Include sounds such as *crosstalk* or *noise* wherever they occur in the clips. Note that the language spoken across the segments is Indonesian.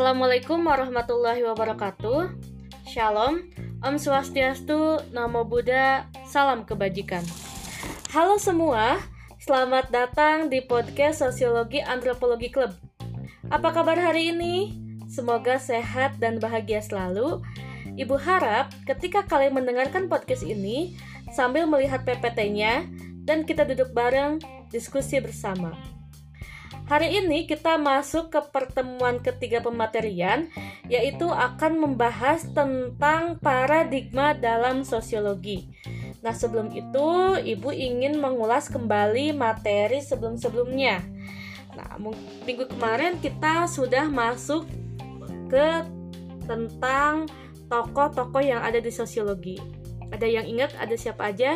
Assalamualaikum warahmatullahi wabarakatuh. Shalom, Om Swastiastu, Namo Buddha, salam kebajikan. Halo semua, selamat datang di podcast Sosiologi Antropologi Club. Apa kabar hari ini? Semoga sehat dan bahagia selalu. Ibu harap ketika kalian mendengarkan podcast ini sambil melihat PPT-nya dan kita duduk bareng diskusi bersama. Hari ini kita masuk ke pertemuan ketiga pematerian, yaitu akan membahas tentang paradigma dalam sosiologi. Nah, sebelum itu, Ibu ingin mengulas kembali materi sebelum-sebelumnya. Nah, minggu kemarin kita sudah masuk ke tentang tokoh-tokoh yang ada di sosiologi. Ada yang ingat ada siapa aja?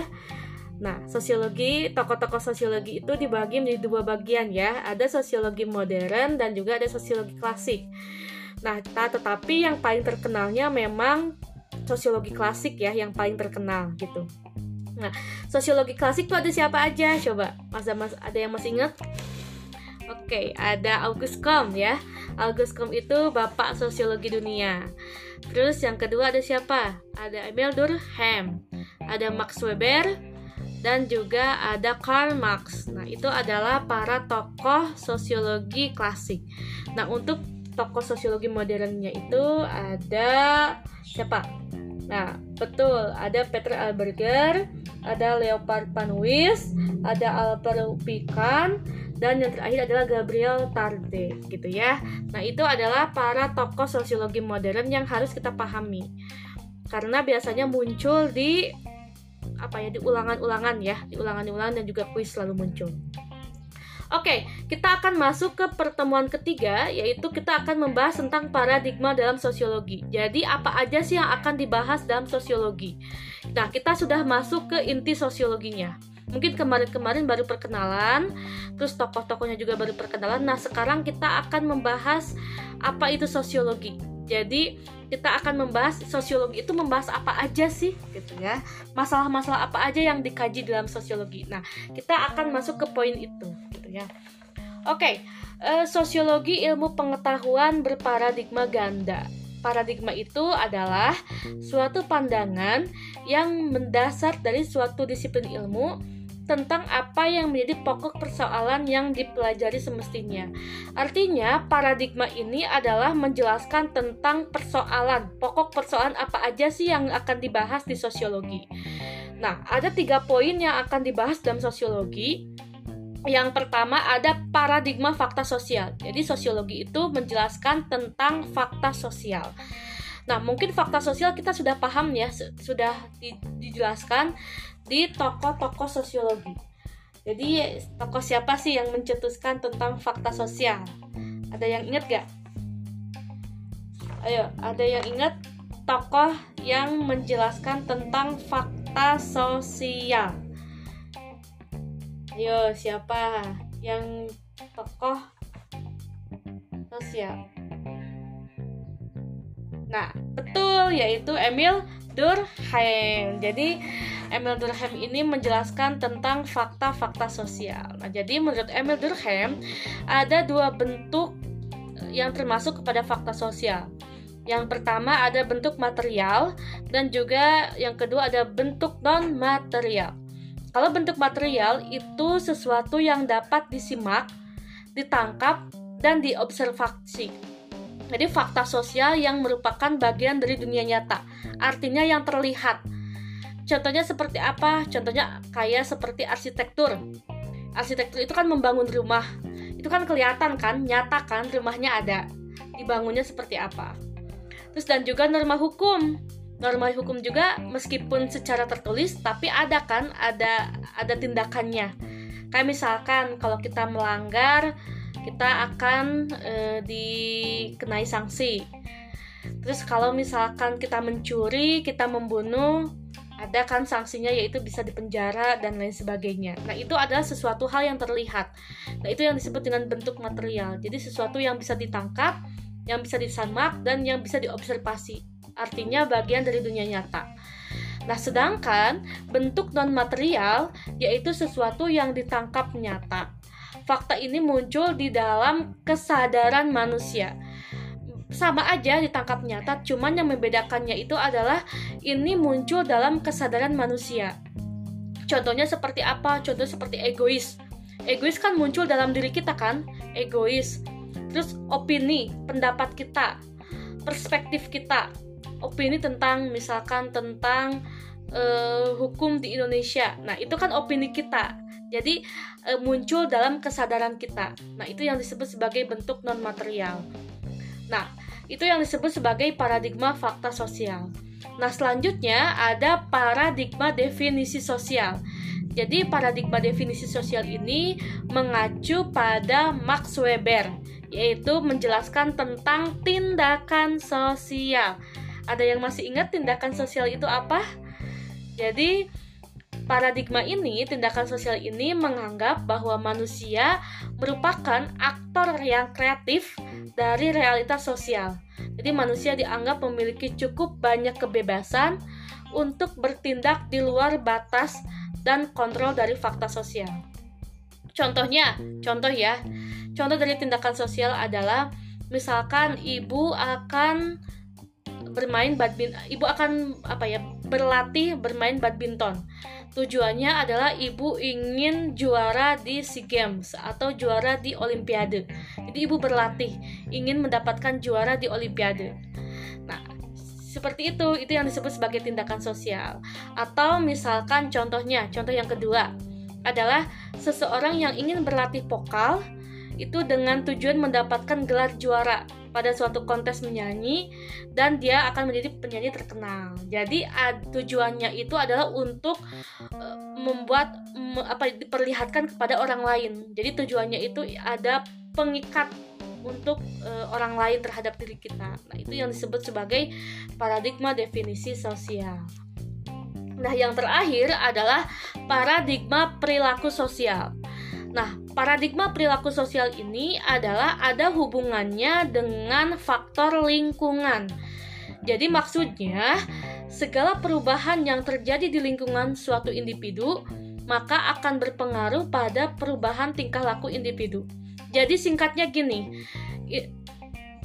Nah, sosiologi, tokoh-tokoh sosiologi itu dibagi menjadi dua bagian ya. Ada sosiologi modern dan juga ada sosiologi klasik. Nah, tetapi yang paling terkenalnya memang sosiologi klasik ya, yang paling terkenal gitu. Nah, sosiologi klasik itu ada siapa aja? Coba, mas, mas ada yang masih ingat? Oke, ada August Comte ya. August Comte itu bapak sosiologi dunia. Terus yang kedua ada siapa? Ada Emil Durkheim, ada Max Weber, dan juga ada Karl Marx. Nah, itu adalah para tokoh sosiologi klasik. Nah, untuk tokoh sosiologi modernnya itu ada siapa? Nah, betul, ada Peter Alberger, ada Leopard Panuis, ada Alper Pican, dan yang terakhir adalah Gabriel Tarde, gitu ya. Nah, itu adalah para tokoh sosiologi modern yang harus kita pahami. Karena biasanya muncul di apa ya di ulangan-ulangan ya di ulangan-ulangan dan juga kuis selalu muncul Oke, kita akan masuk ke pertemuan ketiga, yaitu kita akan membahas tentang paradigma dalam sosiologi. Jadi, apa aja sih yang akan dibahas dalam sosiologi? Nah, kita sudah masuk ke inti sosiologinya. Mungkin kemarin-kemarin baru perkenalan, terus tokoh-tokohnya juga baru perkenalan. Nah, sekarang kita akan membahas apa itu sosiologi. Jadi, kita akan membahas sosiologi itu membahas apa aja sih gitu ya. Masalah-masalah apa aja yang dikaji dalam sosiologi. Nah kita akan masuk ke poin itu gitu ya. Oke okay. eh, sosiologi ilmu pengetahuan berparadigma ganda. Paradigma itu adalah suatu pandangan yang mendasar dari suatu disiplin ilmu tentang apa yang menjadi pokok persoalan yang dipelajari semestinya. Artinya, paradigma ini adalah menjelaskan tentang persoalan, pokok persoalan apa aja sih yang akan dibahas di sosiologi. Nah, ada tiga poin yang akan dibahas dalam sosiologi. Yang pertama ada paradigma fakta sosial. Jadi sosiologi itu menjelaskan tentang fakta sosial. Nah, mungkin fakta sosial kita sudah paham ya, sudah dijelaskan di tokoh-tokoh sosiologi. Jadi tokoh siapa sih yang mencetuskan tentang fakta sosial? Ada yang ingat gak? Ayo, ada yang ingat tokoh yang menjelaskan tentang fakta sosial? Ayo, siapa yang tokoh sosial? Nah, betul yaitu Emil Durkheim. Jadi Emil Durkheim ini menjelaskan tentang fakta-fakta sosial. Nah, jadi menurut Emil Durkheim ada dua bentuk yang termasuk kepada fakta sosial. Yang pertama ada bentuk material dan juga yang kedua ada bentuk non material. Kalau bentuk material itu sesuatu yang dapat disimak, ditangkap dan diobservasi. Jadi fakta sosial yang merupakan bagian dari dunia nyata, artinya yang terlihat Contohnya seperti apa? Contohnya kayak seperti arsitektur. Arsitektur itu kan membangun rumah. Itu kan kelihatan kan, nyata kan rumahnya ada. Dibangunnya seperti apa. Terus dan juga norma hukum. Norma hukum juga meskipun secara tertulis tapi ada kan, ada ada tindakannya. Kayak misalkan kalau kita melanggar kita akan e, dikenai sanksi. Terus kalau misalkan kita mencuri, kita membunuh, ada kan sanksinya yaitu bisa dipenjara dan lain sebagainya. Nah, itu adalah sesuatu hal yang terlihat. Nah, itu yang disebut dengan bentuk material. Jadi sesuatu yang bisa ditangkap, yang bisa disamak dan yang bisa diobservasi. Artinya bagian dari dunia nyata. Nah, sedangkan bentuk non material yaitu sesuatu yang ditangkap nyata. Fakta ini muncul di dalam kesadaran manusia sama aja ditangkap nyata, cuman yang membedakannya itu adalah ini muncul dalam kesadaran manusia. Contohnya seperti apa? Contoh seperti egois. Egois kan muncul dalam diri kita kan? Egois. Terus opini, pendapat kita, perspektif kita, opini tentang misalkan tentang uh, hukum di Indonesia. Nah, itu kan opini kita. Jadi uh, muncul dalam kesadaran kita. Nah, itu yang disebut sebagai bentuk non material. Nah, itu yang disebut sebagai paradigma fakta sosial. Nah, selanjutnya ada paradigma definisi sosial. Jadi, paradigma definisi sosial ini mengacu pada Max Weber, yaitu menjelaskan tentang tindakan sosial. Ada yang masih ingat tindakan sosial itu apa? Jadi, paradigma ini, tindakan sosial ini menganggap bahwa manusia merupakan aktor yang kreatif dari realitas sosial. Jadi, manusia dianggap memiliki cukup banyak kebebasan untuk bertindak di luar batas dan kontrol dari fakta sosial. Contohnya, contoh ya, contoh dari tindakan sosial adalah misalkan ibu akan bermain badminton ibu akan apa ya berlatih bermain badminton. Tujuannya adalah ibu ingin juara di SEA Games atau juara di Olimpiade. Jadi ibu berlatih ingin mendapatkan juara di Olimpiade. Nah seperti itu itu yang disebut sebagai tindakan sosial. Atau misalkan contohnya contoh yang kedua adalah seseorang yang ingin berlatih vokal itu dengan tujuan mendapatkan gelar juara pada suatu kontes menyanyi dan dia akan menjadi penyanyi terkenal. Jadi ad, tujuannya itu adalah untuk uh, membuat me, apa diperlihatkan kepada orang lain. Jadi tujuannya itu ada pengikat untuk uh, orang lain terhadap diri kita. Nah, itu yang disebut sebagai paradigma definisi sosial. Nah, yang terakhir adalah paradigma perilaku sosial. Nah, paradigma perilaku sosial ini adalah ada hubungannya dengan faktor lingkungan. Jadi maksudnya, segala perubahan yang terjadi di lingkungan suatu individu maka akan berpengaruh pada perubahan tingkah laku individu. Jadi singkatnya gini,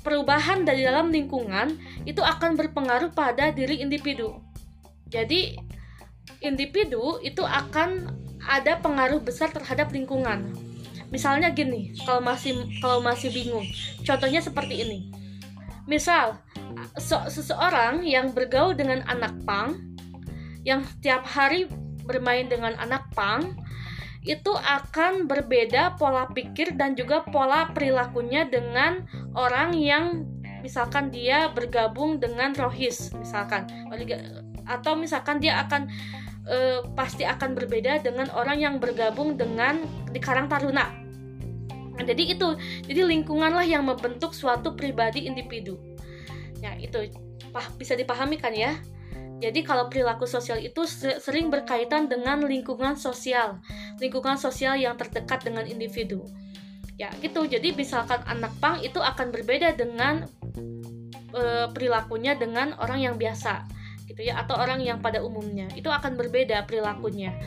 perubahan dari dalam lingkungan itu akan berpengaruh pada diri individu. Jadi individu itu akan ada pengaruh besar terhadap lingkungan. Misalnya gini, kalau masih kalau masih bingung, contohnya seperti ini. Misal, seseorang yang bergaul dengan anak pang, yang setiap hari bermain dengan anak pang, itu akan berbeda pola pikir dan juga pola perilakunya dengan orang yang misalkan dia bergabung dengan rohis misalkan atau misalkan dia akan uh, pasti akan berbeda dengan orang yang bergabung dengan di Karang Taruna. Nah, jadi itu, jadi lingkunganlah yang membentuk suatu pribadi individu. Ya itu pah, bisa dipahami kan ya? Jadi kalau perilaku sosial itu sering berkaitan dengan lingkungan sosial, lingkungan sosial yang terdekat dengan individu. Ya gitu. Jadi misalkan anak pang itu akan berbeda dengan e, perilakunya dengan orang yang biasa gitu ya atau orang yang pada umumnya itu akan berbeda perilakunya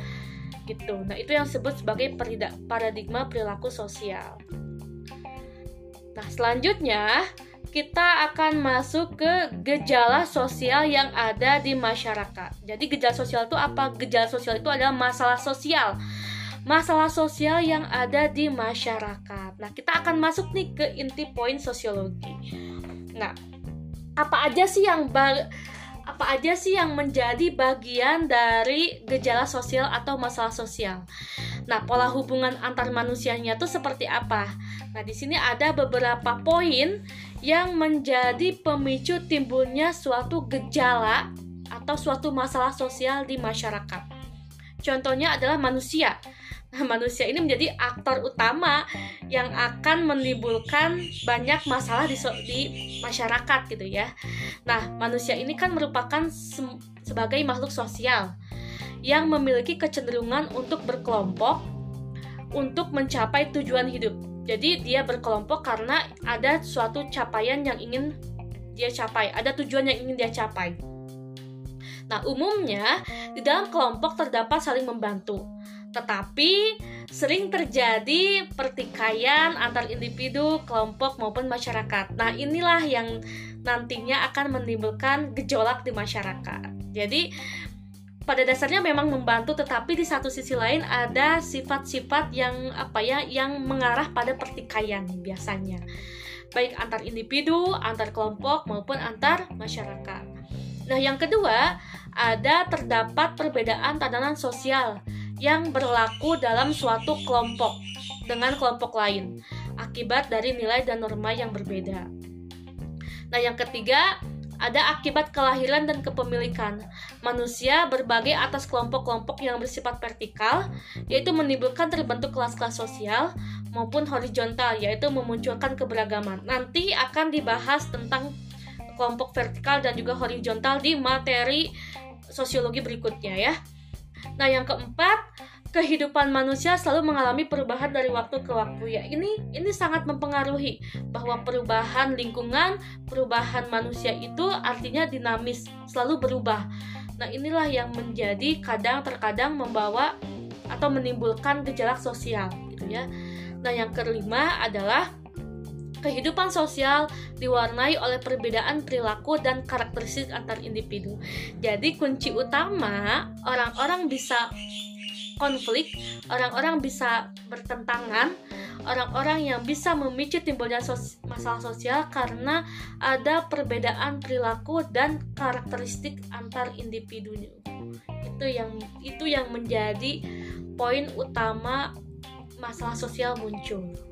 gitu nah itu yang disebut sebagai paradigma perilaku sosial nah selanjutnya kita akan masuk ke gejala sosial yang ada di masyarakat. Jadi gejala sosial itu apa? Gejala sosial itu adalah masalah sosial. Masalah sosial yang ada di masyarakat. Nah, kita akan masuk nih ke inti poin sosiologi. Nah, apa aja sih yang apa aja sih yang menjadi bagian dari gejala sosial atau masalah sosial. Nah, pola hubungan antar manusianya tuh seperti apa? Nah, di sini ada beberapa poin yang menjadi pemicu timbulnya suatu gejala atau suatu masalah sosial di masyarakat. Contohnya adalah manusia. *laughs* Manusia ini menjadi aktor utama yang akan menimbulkan banyak masalah di, di masyarakat gitu ya. Nah, manusia ini kan merupakan se sebagai makhluk sosial yang memiliki kecenderungan untuk berkelompok untuk mencapai tujuan hidup. Jadi dia berkelompok karena ada suatu capaian yang ingin dia capai, ada tujuan yang ingin dia capai. Nah, umumnya di dalam kelompok terdapat saling membantu tetapi sering terjadi pertikaian antar individu, kelompok maupun masyarakat. Nah, inilah yang nantinya akan menimbulkan gejolak di masyarakat. Jadi, pada dasarnya memang membantu tetapi di satu sisi lain ada sifat-sifat yang apa ya yang mengarah pada pertikaian biasanya. Baik antar individu, antar kelompok maupun antar masyarakat. Nah, yang kedua, ada terdapat perbedaan tatanan sosial yang berlaku dalam suatu kelompok dengan kelompok lain akibat dari nilai dan norma yang berbeda. Nah, yang ketiga, ada akibat kelahiran dan kepemilikan. Manusia berbagai atas kelompok-kelompok yang bersifat vertikal, yaitu menimbulkan terbentuk kelas-kelas sosial, maupun horizontal, yaitu memunculkan keberagaman. Nanti akan dibahas tentang kelompok vertikal dan juga horizontal di materi sosiologi berikutnya ya. Nah, yang keempat, kehidupan manusia selalu mengalami perubahan dari waktu ke waktu ya. Ini ini sangat mempengaruhi bahwa perubahan lingkungan, perubahan manusia itu artinya dinamis, selalu berubah. Nah, inilah yang menjadi kadang terkadang membawa atau menimbulkan gejala sosial gitu ya. Nah, yang kelima adalah kehidupan sosial diwarnai oleh perbedaan perilaku dan karakteristik antar individu. Jadi kunci utama orang-orang bisa konflik, orang-orang bisa bertentangan, orang-orang yang bisa memicu timbulnya sos masalah sosial karena ada perbedaan perilaku dan karakteristik antar individunya. Itu yang itu yang menjadi poin utama masalah sosial muncul.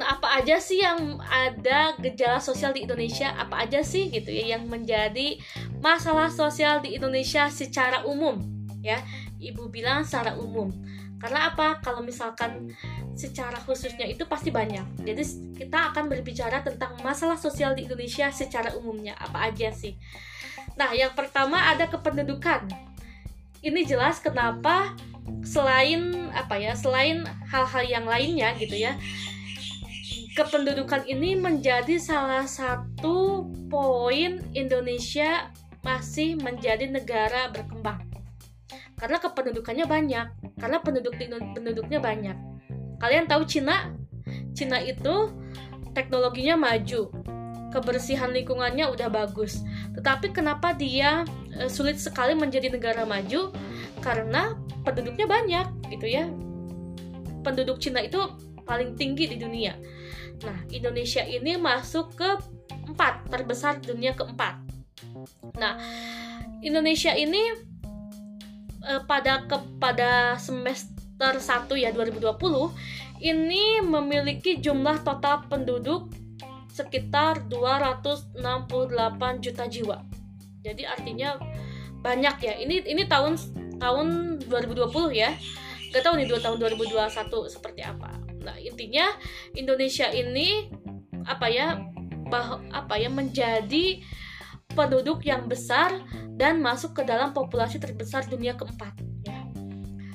Nah, apa aja sih yang ada gejala sosial di Indonesia? Apa aja sih gitu ya yang menjadi masalah sosial di Indonesia secara umum? Ya, Ibu bilang secara umum. Karena apa? Kalau misalkan secara khususnya itu pasti banyak. Jadi kita akan berbicara tentang masalah sosial di Indonesia secara umumnya. Apa aja sih? Nah, yang pertama ada kependudukan. Ini jelas kenapa selain apa ya? Selain hal-hal yang lainnya gitu ya kependudukan ini menjadi salah satu poin Indonesia masih menjadi negara berkembang. Karena kependudukannya banyak karena penduduk penduduknya banyak. Kalian tahu Cina? Cina itu teknologinya maju kebersihan lingkungannya udah bagus. Tetapi kenapa dia e, sulit sekali menjadi negara maju? Karena penduduknya banyak gitu ya. Penduduk Cina itu paling tinggi di dunia Nah, Indonesia ini masuk ke empat terbesar dunia keempat. Nah, Indonesia ini eh, pada kepada semester 1 ya 2020 ini memiliki jumlah total penduduk sekitar 268 juta jiwa. Jadi artinya banyak ya. Ini ini tahun tahun 2020 ya. Gak tahu nih dua tahun 2021 seperti apa. Nah, intinya Indonesia ini apa ya bah, apa ya menjadi penduduk yang besar dan masuk ke dalam populasi terbesar dunia keempat.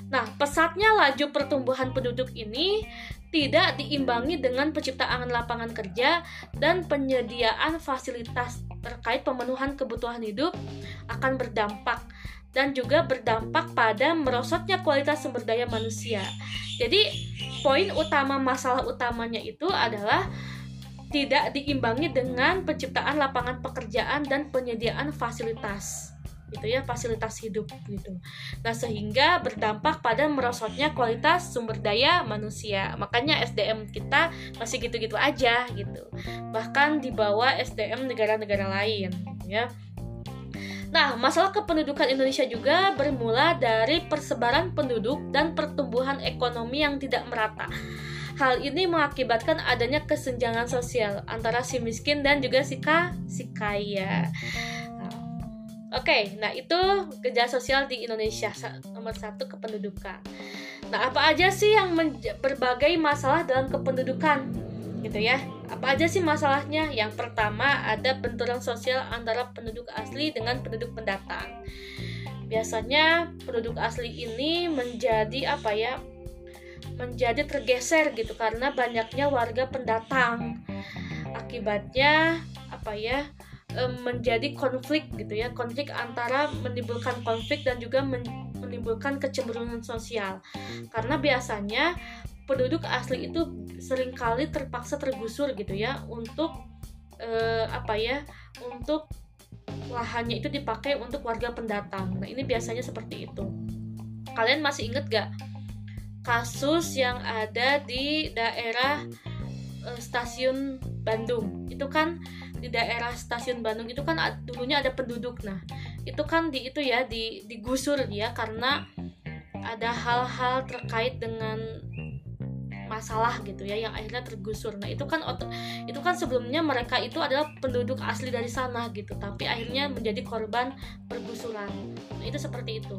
Nah, pesatnya laju pertumbuhan penduduk ini tidak diimbangi dengan penciptaan lapangan kerja dan penyediaan fasilitas terkait pemenuhan kebutuhan hidup akan berdampak dan juga berdampak pada merosotnya kualitas sumber daya manusia. Jadi, poin utama masalah utamanya itu adalah tidak diimbangi dengan penciptaan lapangan pekerjaan dan penyediaan fasilitas gitu ya fasilitas hidup gitu. Nah sehingga berdampak pada merosotnya kualitas sumber daya manusia. Makanya SDM kita masih gitu-gitu aja gitu. Bahkan di bawah SDM negara-negara lain gitu ya. Nah, masalah kependudukan Indonesia juga bermula dari persebaran penduduk dan pertumbuhan ekonomi yang tidak merata. Hal ini mengakibatkan adanya kesenjangan sosial antara si miskin dan juga si, ka, si kaya. Oke, okay, nah itu gejala sosial di Indonesia nomor satu kependudukan. Nah, apa aja sih yang berbagai masalah dalam kependudukan? Gitu ya apa aja sih masalahnya? Yang pertama ada benturan sosial antara penduduk asli dengan penduduk pendatang. Biasanya penduduk asli ini menjadi apa ya? Menjadi tergeser gitu karena banyaknya warga pendatang. Akibatnya apa ya? menjadi konflik gitu ya konflik antara menimbulkan konflik dan juga men menimbulkan kecemburuan sosial karena biasanya penduduk asli itu sering kali terpaksa tergusur gitu ya untuk eh, apa ya untuk lahannya itu dipakai untuk warga pendatang. Nah ini biasanya seperti itu. Kalian masih inget gak kasus yang ada di daerah eh, stasiun Bandung? Itu kan di daerah stasiun Bandung itu kan dulunya ada penduduk. Nah itu kan di itu ya di digusur ya karena ada hal-hal terkait dengan masalah gitu ya yang akhirnya tergusur. Nah, itu kan itu kan sebelumnya mereka itu adalah penduduk asli dari sana gitu, tapi akhirnya menjadi korban pergusuran. Nah, itu seperti itu.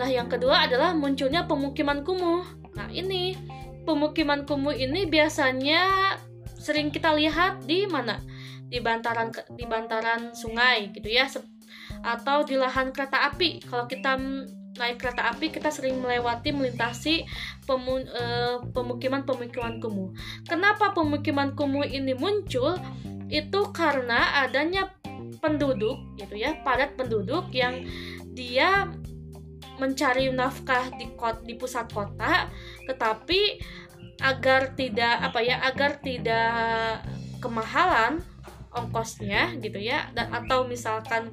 Nah, yang kedua adalah munculnya pemukiman kumuh. Nah, ini pemukiman kumuh ini biasanya sering kita lihat di mana? Di bantaran di bantaran sungai gitu ya atau di lahan kereta api. Kalau kita naik kereta api kita sering melewati melintasi pemu, uh, pemukiman-pemukiman kumuh. Kenapa pemukiman kumuh ini muncul? Itu karena adanya penduduk gitu ya, padat penduduk yang dia mencari nafkah di kot di pusat kota, tetapi agar tidak apa ya, agar tidak kemahalan ongkosnya gitu ya, dan atau misalkan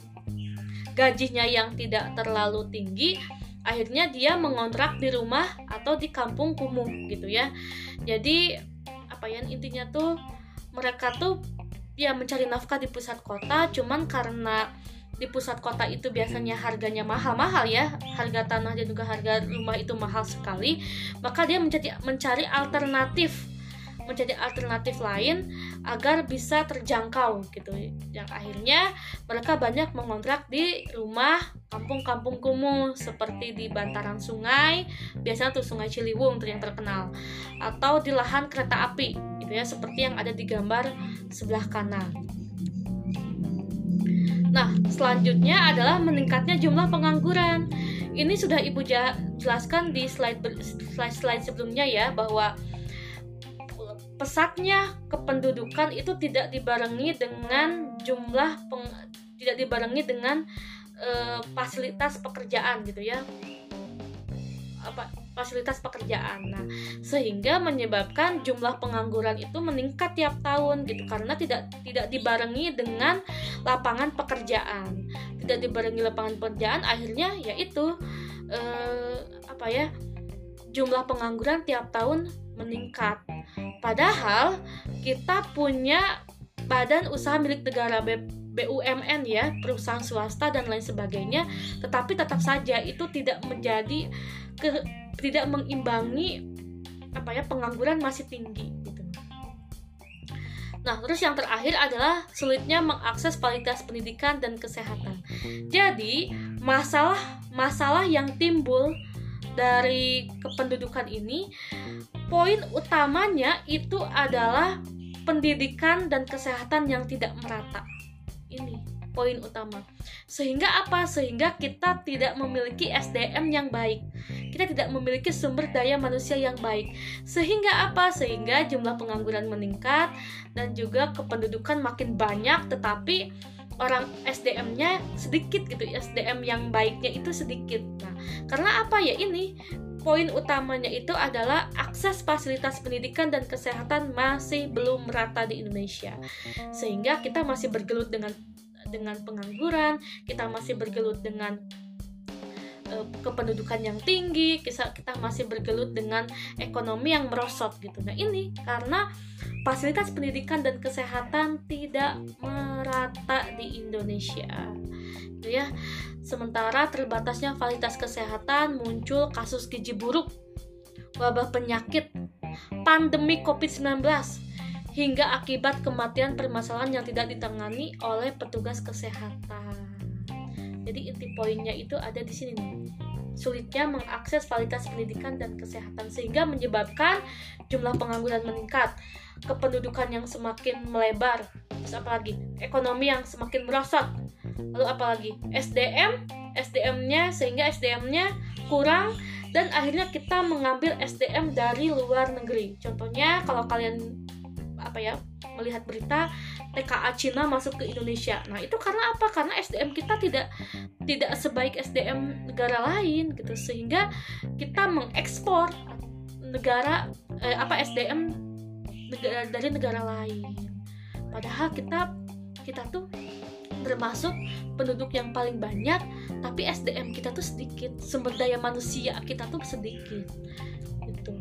gajinya yang tidak terlalu tinggi akhirnya dia mengontrak di rumah atau di kampung kumuh gitu ya. Jadi apa ya intinya tuh mereka tuh ya mencari nafkah di pusat kota cuman karena di pusat kota itu biasanya harganya mahal-mahal ya harga tanah dan juga harga rumah itu mahal sekali maka dia mencari mencari alternatif menjadi alternatif lain agar bisa terjangkau gitu yang akhirnya mereka banyak mengontrak di rumah kampung-kampung kumuh seperti di bantaran sungai biasanya tuh sungai Ciliwung yang terkenal atau di lahan kereta api gitu ya seperti yang ada di gambar sebelah kanan Nah, selanjutnya adalah meningkatnya jumlah pengangguran. Ini sudah Ibu jelaskan di slide slide, slide sebelumnya ya bahwa pesatnya kependudukan itu tidak dibarengi dengan jumlah peng, tidak dibarengi dengan e, fasilitas pekerjaan gitu ya. Apa fasilitas pekerjaan. Nah sehingga menyebabkan jumlah pengangguran itu meningkat tiap tahun gitu karena tidak tidak dibarengi dengan lapangan pekerjaan. Tidak dibarengi lapangan pekerjaan akhirnya yaitu e, apa ya jumlah pengangguran tiap tahun meningkat Padahal kita punya badan usaha milik negara BUMN ya, perusahaan swasta dan lain sebagainya, tetapi tetap saja itu tidak menjadi ke, tidak mengimbangi apa ya pengangguran masih tinggi gitu. Nah, terus yang terakhir adalah sulitnya mengakses kualitas pendidikan dan kesehatan. Jadi, masalah-masalah yang timbul dari kependudukan ini poin utamanya itu adalah pendidikan dan kesehatan yang tidak merata. Ini poin utama. Sehingga apa? Sehingga kita tidak memiliki SDM yang baik. Kita tidak memiliki sumber daya manusia yang baik. Sehingga apa? Sehingga jumlah pengangguran meningkat dan juga kependudukan makin banyak tetapi orang SDM-nya sedikit gitu SDM yang baiknya itu sedikit. Nah karena apa ya? Ini poin utamanya itu adalah akses fasilitas pendidikan dan kesehatan masih belum merata di Indonesia. Sehingga kita masih bergelut dengan dengan pengangguran kita masih bergelut dengan uh, kependudukan yang tinggi kita kita masih bergelut dengan ekonomi yang merosot gitu. Nah ini karena fasilitas pendidikan dan kesehatan tidak merata di Indonesia. Gitu ya. Sementara terbatasnya fasilitas kesehatan muncul kasus gizi buruk wabah penyakit pandemi COVID-19 hingga akibat kematian permasalahan yang tidak ditangani oleh petugas kesehatan. Jadi inti poinnya itu ada di sini nih. Sulitnya mengakses kualitas pendidikan dan kesehatan sehingga menyebabkan jumlah pengangguran meningkat, kependudukan yang semakin melebar, terus apalagi ekonomi yang semakin merosot, lalu apalagi SDM, SDM-nya sehingga SDM-nya kurang dan akhirnya kita mengambil SDM dari luar negeri. Contohnya kalau kalian apa ya melihat berita TKA Cina masuk ke Indonesia. Nah, itu karena apa? Karena SDM kita tidak tidak sebaik SDM negara lain gitu sehingga kita mengekspor negara eh, apa SDM negara dari negara lain. Padahal kita kita tuh termasuk penduduk yang paling banyak tapi SDM kita tuh sedikit sumber daya manusia kita tuh sedikit gitu.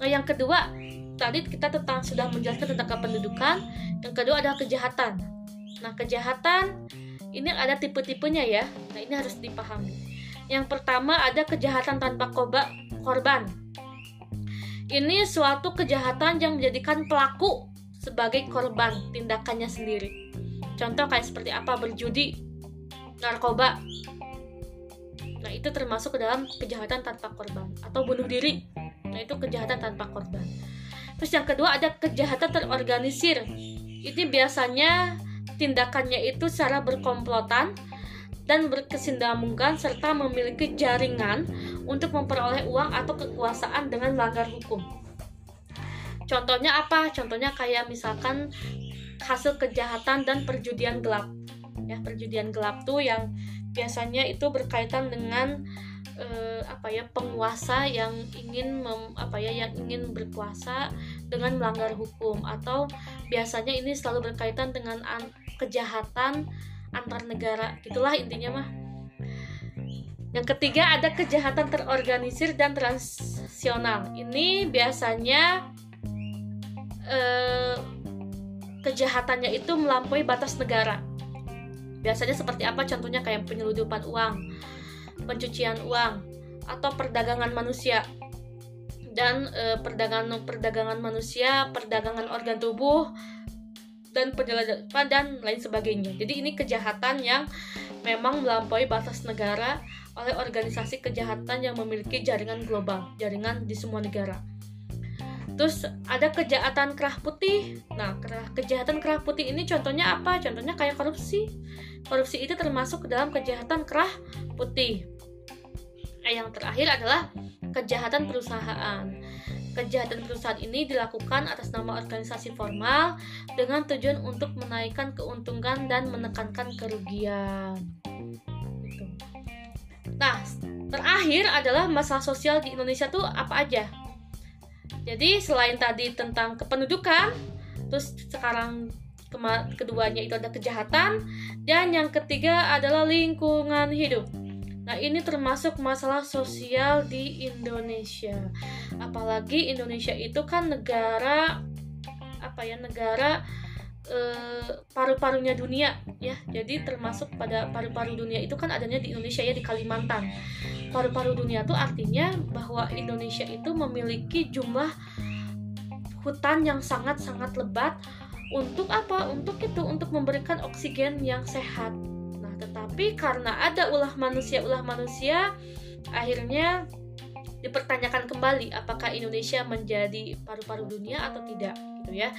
Nah yang kedua tadi kita tentang sudah menjelaskan tentang kependudukan. Yang kedua adalah kejahatan. Nah kejahatan ini ada tipe-tipenya ya. Nah ini harus dipahami. Yang pertama ada kejahatan tanpa korban ini suatu kejahatan yang menjadikan pelaku sebagai korban tindakannya sendiri. Contoh kayak seperti apa berjudi narkoba. Nah itu termasuk ke dalam kejahatan tanpa korban atau bunuh diri. Nah itu kejahatan tanpa korban. Terus yang kedua ada kejahatan terorganisir. Ini biasanya tindakannya itu secara berkomplotan dan berkesinambungan serta memiliki jaringan untuk memperoleh uang atau kekuasaan dengan melanggar hukum. Contohnya apa? Contohnya kayak misalkan hasil kejahatan dan perjudian gelap. Ya, perjudian gelap tuh yang biasanya itu berkaitan dengan eh, apa ya penguasa yang ingin mem, apa ya yang ingin berkuasa dengan melanggar hukum atau biasanya ini selalu berkaitan dengan an, kejahatan antar negara gitulah intinya mah yang ketiga ada kejahatan terorganisir dan transnasional ini biasanya eh, kejahatannya itu melampaui batas negara. Biasanya seperti apa? Contohnya kayak penyeludupan uang pencucian uang atau perdagangan manusia. Dan e, perdagangan perdagangan manusia, perdagangan organ tubuh dan penyelundupan dan lain sebagainya. Jadi ini kejahatan yang memang melampaui batas negara oleh organisasi kejahatan yang memiliki jaringan global, jaringan di semua negara. Terus ada kejahatan kerah putih. Nah, kejahatan kerah putih ini contohnya apa? Contohnya kayak korupsi. Korupsi itu termasuk ke dalam kejahatan kerah putih. Nah, yang terakhir adalah kejahatan perusahaan. Kejahatan perusahaan ini dilakukan atas nama organisasi formal dengan tujuan untuk menaikkan keuntungan dan menekankan kerugian. Gitu. Nah, terakhir adalah masalah sosial di Indonesia tuh apa aja? Jadi selain tadi tentang kependudukan, terus sekarang keduanya itu ada kejahatan, dan yang ketiga adalah lingkungan hidup. Nah, ini termasuk masalah sosial di Indonesia. Apalagi Indonesia itu kan negara apa ya? Negara eh, paru-parunya dunia ya. Jadi termasuk pada paru-paru dunia itu kan adanya di Indonesia ya di Kalimantan. Paru-paru dunia itu artinya bahwa Indonesia itu memiliki jumlah hutan yang sangat-sangat lebat untuk apa? Untuk itu untuk memberikan oksigen yang sehat tetapi karena ada ulah manusia ulah manusia akhirnya dipertanyakan kembali apakah Indonesia menjadi paru-paru dunia atau tidak gitu ya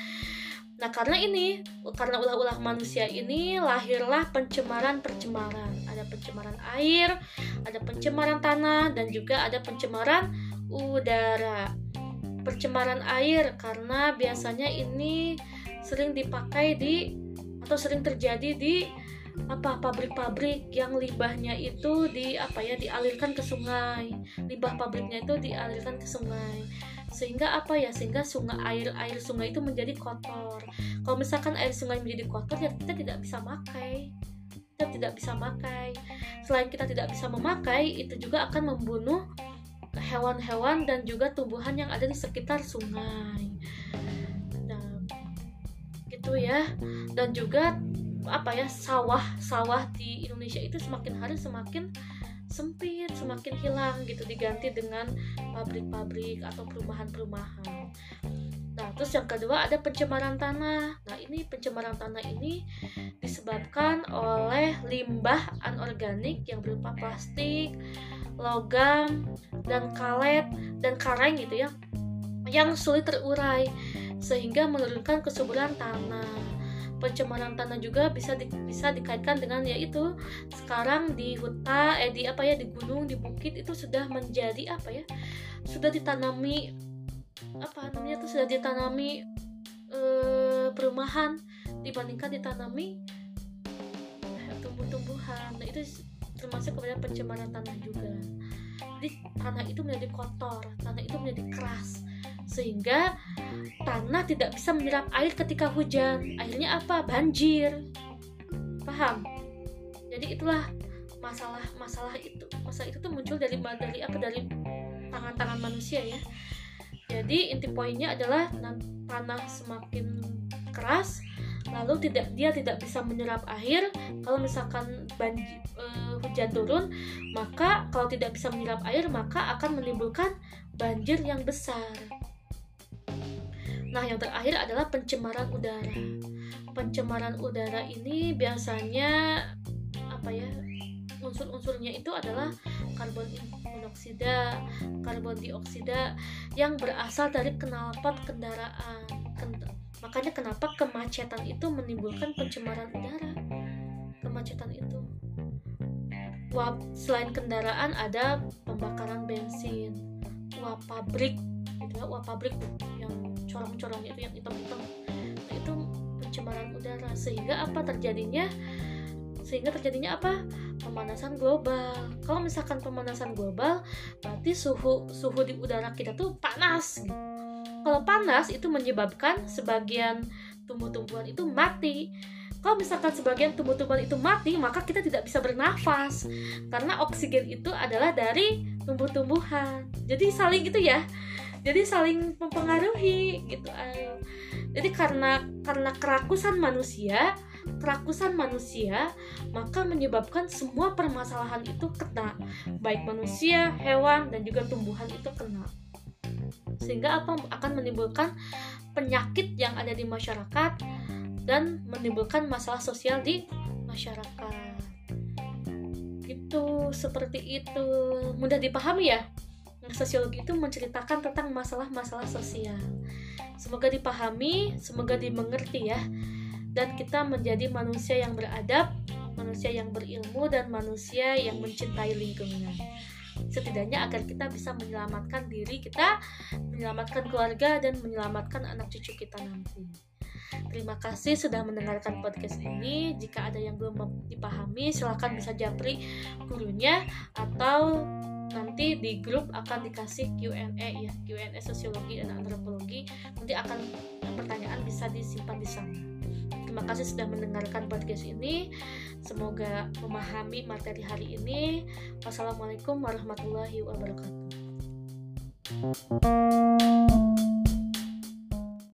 Nah karena ini, karena ulah-ulah manusia ini lahirlah pencemaran-pencemaran. Ada pencemaran air, ada pencemaran tanah, dan juga ada pencemaran udara. Pencemaran air karena biasanya ini sering dipakai di atau sering terjadi di apa pabrik-pabrik yang limbahnya itu di apa ya dialirkan ke sungai. Limbah pabriknya itu dialirkan ke sungai. Sehingga apa ya sehingga sungai air air sungai itu menjadi kotor. Kalau misalkan air sungai menjadi kotor ya kita tidak bisa makai. Kita tidak bisa makai. Selain kita tidak bisa memakai itu juga akan membunuh hewan-hewan dan juga tumbuhan yang ada di sekitar sungai. Nah gitu ya. Dan juga apa ya sawah sawah di Indonesia itu semakin hari semakin sempit semakin hilang gitu diganti dengan pabrik-pabrik atau perumahan-perumahan. Nah terus yang kedua ada pencemaran tanah. Nah ini pencemaran tanah ini disebabkan oleh limbah anorganik yang berupa plastik logam dan kalet dan karang gitu ya yang sulit terurai sehingga menurunkan kesuburan tanah pencemaran tanah juga bisa di, bisa dikaitkan dengan yaitu sekarang di hutan eh di apa ya di gunung di bukit itu sudah menjadi apa ya sudah ditanami apa namanya itu sudah ditanami eh, perumahan dibandingkan ditanami eh, tumbuh-tumbuhan. Nah itu termasuk kepada pencemaran tanah juga. Jadi tanah itu menjadi kotor tanah itu menjadi keras sehingga tanah tidak bisa menyerap air ketika hujan. Akhirnya apa? Banjir. Paham? Jadi itulah masalah masalah itu masalah itu tuh muncul dari dari apa? Dari tangan-tangan manusia ya. Jadi inti poinnya adalah tanah semakin keras lalu tidak dia tidak bisa menyerap air. Kalau misalkan banjir uh, hujan turun maka kalau tidak bisa menyerap air maka akan menimbulkan banjir yang besar nah yang terakhir adalah pencemaran udara pencemaran udara ini biasanya apa ya unsur-unsurnya itu adalah karbon monoksida, karbon dioksida yang berasal dari knalpot kendaraan. Makanya kenapa kemacetan itu menimbulkan pencemaran udara. Kemacetan itu. Wah, selain kendaraan ada pembakaran bensin, wah pabrik gitu ya, pabrik yang corong-corongnya itu yang hitam-hitam. Nah, itu pencemaran udara. Sehingga apa terjadinya? sehingga terjadinya apa? Pemanasan global. Kalau misalkan pemanasan global berarti suhu suhu di udara kita tuh panas. Kalau panas itu menyebabkan sebagian tumbuh-tumbuhan itu mati. Kalau misalkan sebagian tumbuh-tumbuhan itu mati maka kita tidak bisa bernafas. Karena oksigen itu adalah dari tumbuh-tumbuhan. Jadi saling itu ya jadi saling mempengaruhi gitu jadi karena karena kerakusan manusia kerakusan manusia, maka menyebabkan semua permasalahan itu kena, baik manusia, hewan, dan juga tumbuhan itu kena. Sehingga apa akan menimbulkan penyakit yang ada di masyarakat dan menimbulkan masalah sosial di masyarakat. Itu seperti itu. Mudah dipahami ya? Sosiologi itu menceritakan tentang masalah-masalah sosial. Semoga dipahami, semoga dimengerti ya dan kita menjadi manusia yang beradab, manusia yang berilmu dan manusia yang mencintai lingkungan. Setidaknya agar kita bisa menyelamatkan diri kita, menyelamatkan keluarga dan menyelamatkan anak cucu kita nanti. Terima kasih sudah mendengarkan podcast ini. Jika ada yang belum dipahami, silahkan bisa japri gurunya atau nanti di grup akan dikasih Q&A ya Q&A sosiologi dan antropologi nanti akan pertanyaan bisa disimpan di sana Terima kasih sudah mendengarkan podcast ini. Semoga memahami materi hari ini. Wassalamualaikum warahmatullahi wabarakatuh.